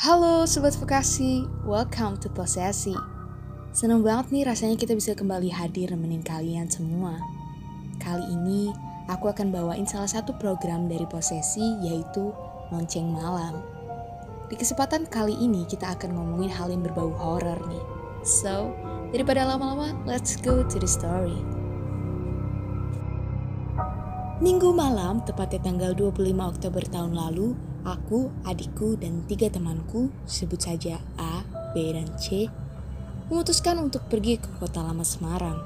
Halo Sobat Vokasi, welcome to Posesi. Senang banget nih rasanya kita bisa kembali hadir nemenin kalian semua. Kali ini aku akan bawain salah satu program dari Posesi yaitu Lonceng Malam. Di kesempatan kali ini kita akan ngomongin hal yang berbau horor nih. So, daripada lama-lama, let's go to the story. Minggu malam, tepatnya tanggal 25 Oktober tahun lalu, aku, adikku, dan tiga temanku, sebut saja A, B, dan C, memutuskan untuk pergi ke kota lama Semarang.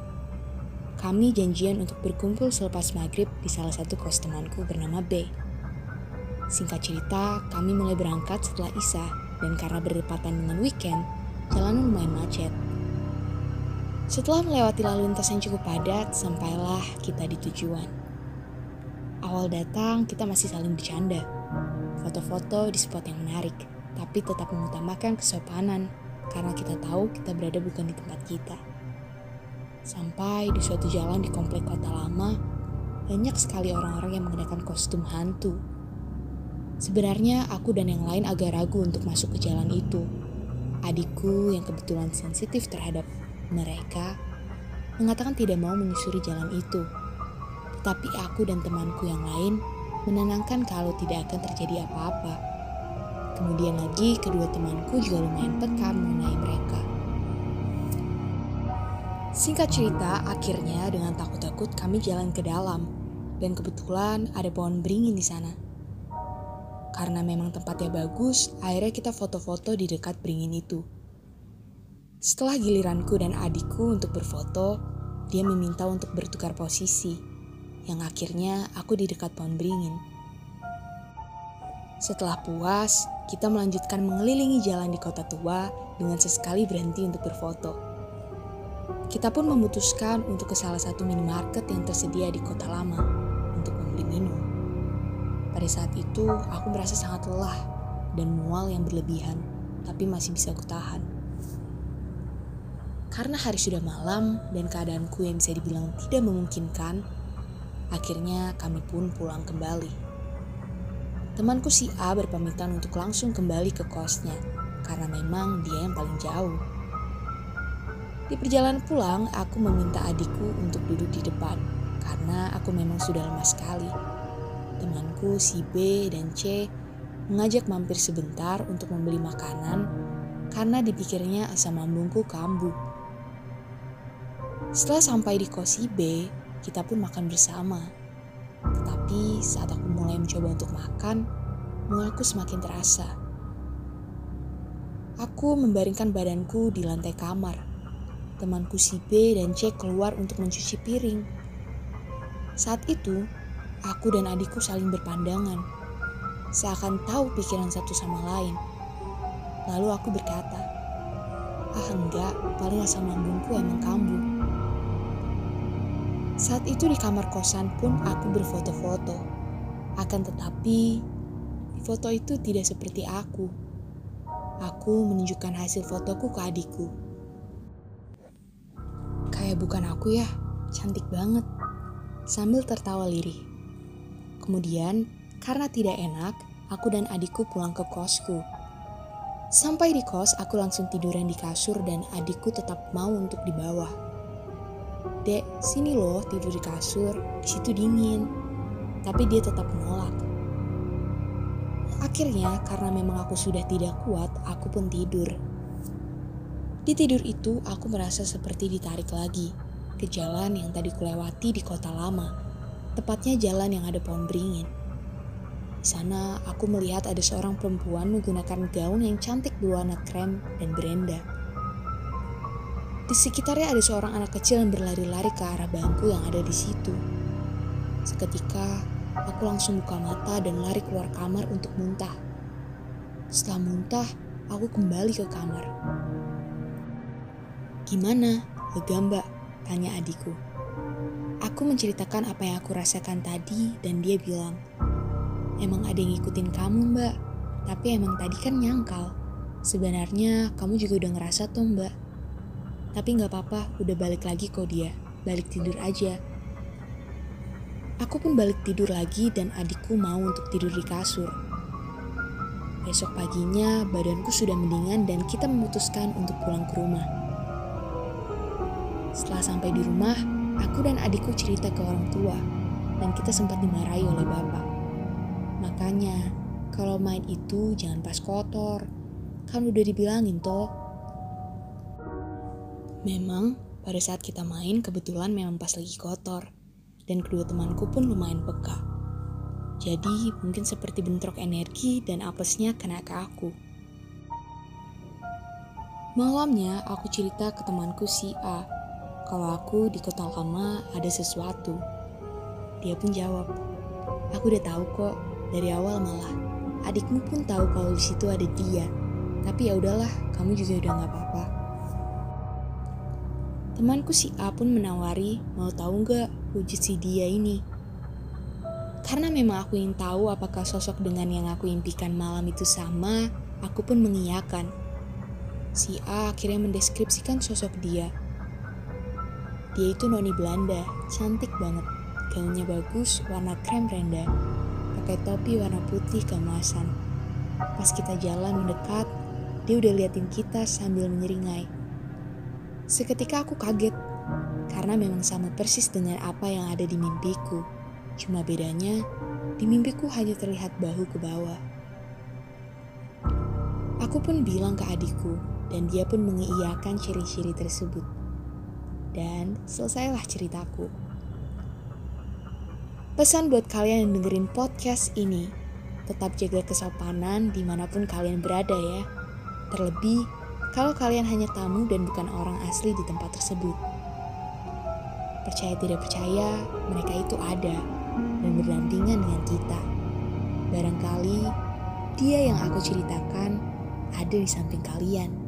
Kami janjian untuk berkumpul selepas maghrib di salah satu kos temanku bernama B. Singkat cerita, kami mulai berangkat setelah Isa, dan karena berdepatan dengan weekend, jalan lumayan macet. Setelah melewati lalu lintas yang cukup padat, sampailah kita di tujuan. Awal datang, kita masih saling bercanda. Foto-foto di spot yang menarik, tapi tetap mengutamakan kesopanan karena kita tahu kita berada bukan di tempat kita. Sampai di suatu jalan di komplek kota lama, banyak sekali orang-orang yang menggunakan kostum hantu. Sebenarnya aku dan yang lain agak ragu untuk masuk ke jalan itu. Adikku yang kebetulan sensitif terhadap mereka mengatakan tidak mau menyusuri jalan itu tapi aku dan temanku yang lain menenangkan kalau tidak akan terjadi apa-apa. Kemudian lagi kedua temanku juga lumayan peka mengenai mereka. Singkat cerita, akhirnya dengan takut-takut kami jalan ke dalam dan kebetulan ada pohon beringin di sana. Karena memang tempatnya bagus, akhirnya kita foto-foto di dekat beringin itu. Setelah giliranku dan adikku untuk berfoto, dia meminta untuk bertukar posisi yang akhirnya aku di dekat pohon beringin. Setelah puas, kita melanjutkan mengelilingi jalan di kota tua dengan sesekali berhenti untuk berfoto. Kita pun memutuskan untuk ke salah satu minimarket yang tersedia di kota lama untuk membeli minum. Pada saat itu, aku merasa sangat lelah dan mual yang berlebihan, tapi masih bisa kutahan. Karena hari sudah malam dan keadaanku yang bisa dibilang tidak memungkinkan, Akhirnya kami pun pulang kembali. Temanku si A berpamitan untuk langsung kembali ke kosnya karena memang dia yang paling jauh. Di perjalanan pulang, aku meminta adikku untuk duduk di depan karena aku memang sudah lemas sekali. Temanku si B dan C mengajak mampir sebentar untuk membeli makanan karena dipikirnya asam lambungku kambuh. Setelah sampai di kos si B, kita pun makan bersama. Tetapi saat aku mulai mencoba untuk makan, mualku semakin terasa. Aku membaringkan badanku di lantai kamar. Temanku si B dan C keluar untuk mencuci piring. Saat itu, aku dan adikku saling berpandangan. Seakan tahu pikiran satu sama lain. Lalu aku berkata, Ah enggak, paling asam lambungku emang kambuh. Saat itu di kamar kosan pun aku berfoto-foto. Akan tetapi, foto itu tidak seperti aku. Aku menunjukkan hasil fotoku ke adikku. Kayak bukan aku ya, cantik banget. Sambil tertawa lirih. Kemudian, karena tidak enak, aku dan adikku pulang ke kosku. Sampai di kos, aku langsung tiduran di kasur dan adikku tetap mau untuk di bawah. Dek, sini loh tidur di kasur, situ dingin. Tapi dia tetap menolak. Akhirnya, karena memang aku sudah tidak kuat, aku pun tidur. Di tidur itu, aku merasa seperti ditarik lagi ke jalan yang tadi kulewati di kota lama, tepatnya jalan yang ada pohon beringin. Di sana, aku melihat ada seorang perempuan menggunakan gaun yang cantik berwarna krem dan berenda. Di sekitarnya ada seorang anak kecil yang berlari-lari ke arah bangku yang ada di situ. Seketika, aku langsung buka mata dan lari keluar kamar untuk muntah. Setelah muntah, aku kembali ke kamar. Gimana? Lega mbak? Tanya adikku. Aku menceritakan apa yang aku rasakan tadi dan dia bilang, Emang ada yang ngikutin kamu mbak, tapi emang tadi kan nyangkal. Sebenarnya kamu juga udah ngerasa tuh mbak. Tapi gak apa-apa, udah balik lagi kok dia. Balik tidur aja. Aku pun balik tidur lagi dan adikku mau untuk tidur di kasur. Besok paginya badanku sudah mendingan dan kita memutuskan untuk pulang ke rumah. Setelah sampai di rumah, aku dan adikku cerita ke orang tua dan kita sempat dimarahi oleh bapak. Makanya, kalau main itu jangan pas kotor. Kan udah dibilangin toh. Memang pada saat kita main kebetulan memang pas lagi kotor. Dan kedua temanku pun lumayan peka. Jadi mungkin seperti bentrok energi dan apesnya kena ke aku. Malamnya aku cerita ke temanku si A kalau aku di kota lama ada sesuatu. Dia pun jawab, aku udah tahu kok dari awal malah. Adikmu pun tahu kalau di situ ada dia. Tapi ya udahlah, kamu juga udah nggak apa-apa. Temanku si A pun menawari, mau tahu nggak wujud si dia ini? Karena memang aku ingin tahu apakah sosok dengan yang aku impikan malam itu sama, aku pun mengiyakan. Si A akhirnya mendeskripsikan sosok dia. Dia itu noni Belanda, cantik banget. Gaunnya bagus, warna krem renda. Pakai topi warna putih keemasan. Pas kita jalan mendekat, dia udah liatin kita sambil menyeringai. Seketika aku kaget, karena memang sama persis dengan apa yang ada di mimpiku. Cuma bedanya, di mimpiku hanya terlihat bahu ke bawah. Aku pun bilang ke adikku, dan dia pun mengiyakan ciri-ciri tersebut. Dan selesailah ceritaku. Pesan buat kalian yang dengerin podcast ini, tetap jaga kesopanan di mana pun kalian berada ya. Terlebih, kalau kalian hanya tamu dan bukan orang asli di tempat tersebut. Percaya tidak percaya, mereka itu ada dan berdampingan dengan kita. Barangkali dia yang aku ceritakan ada di samping kalian.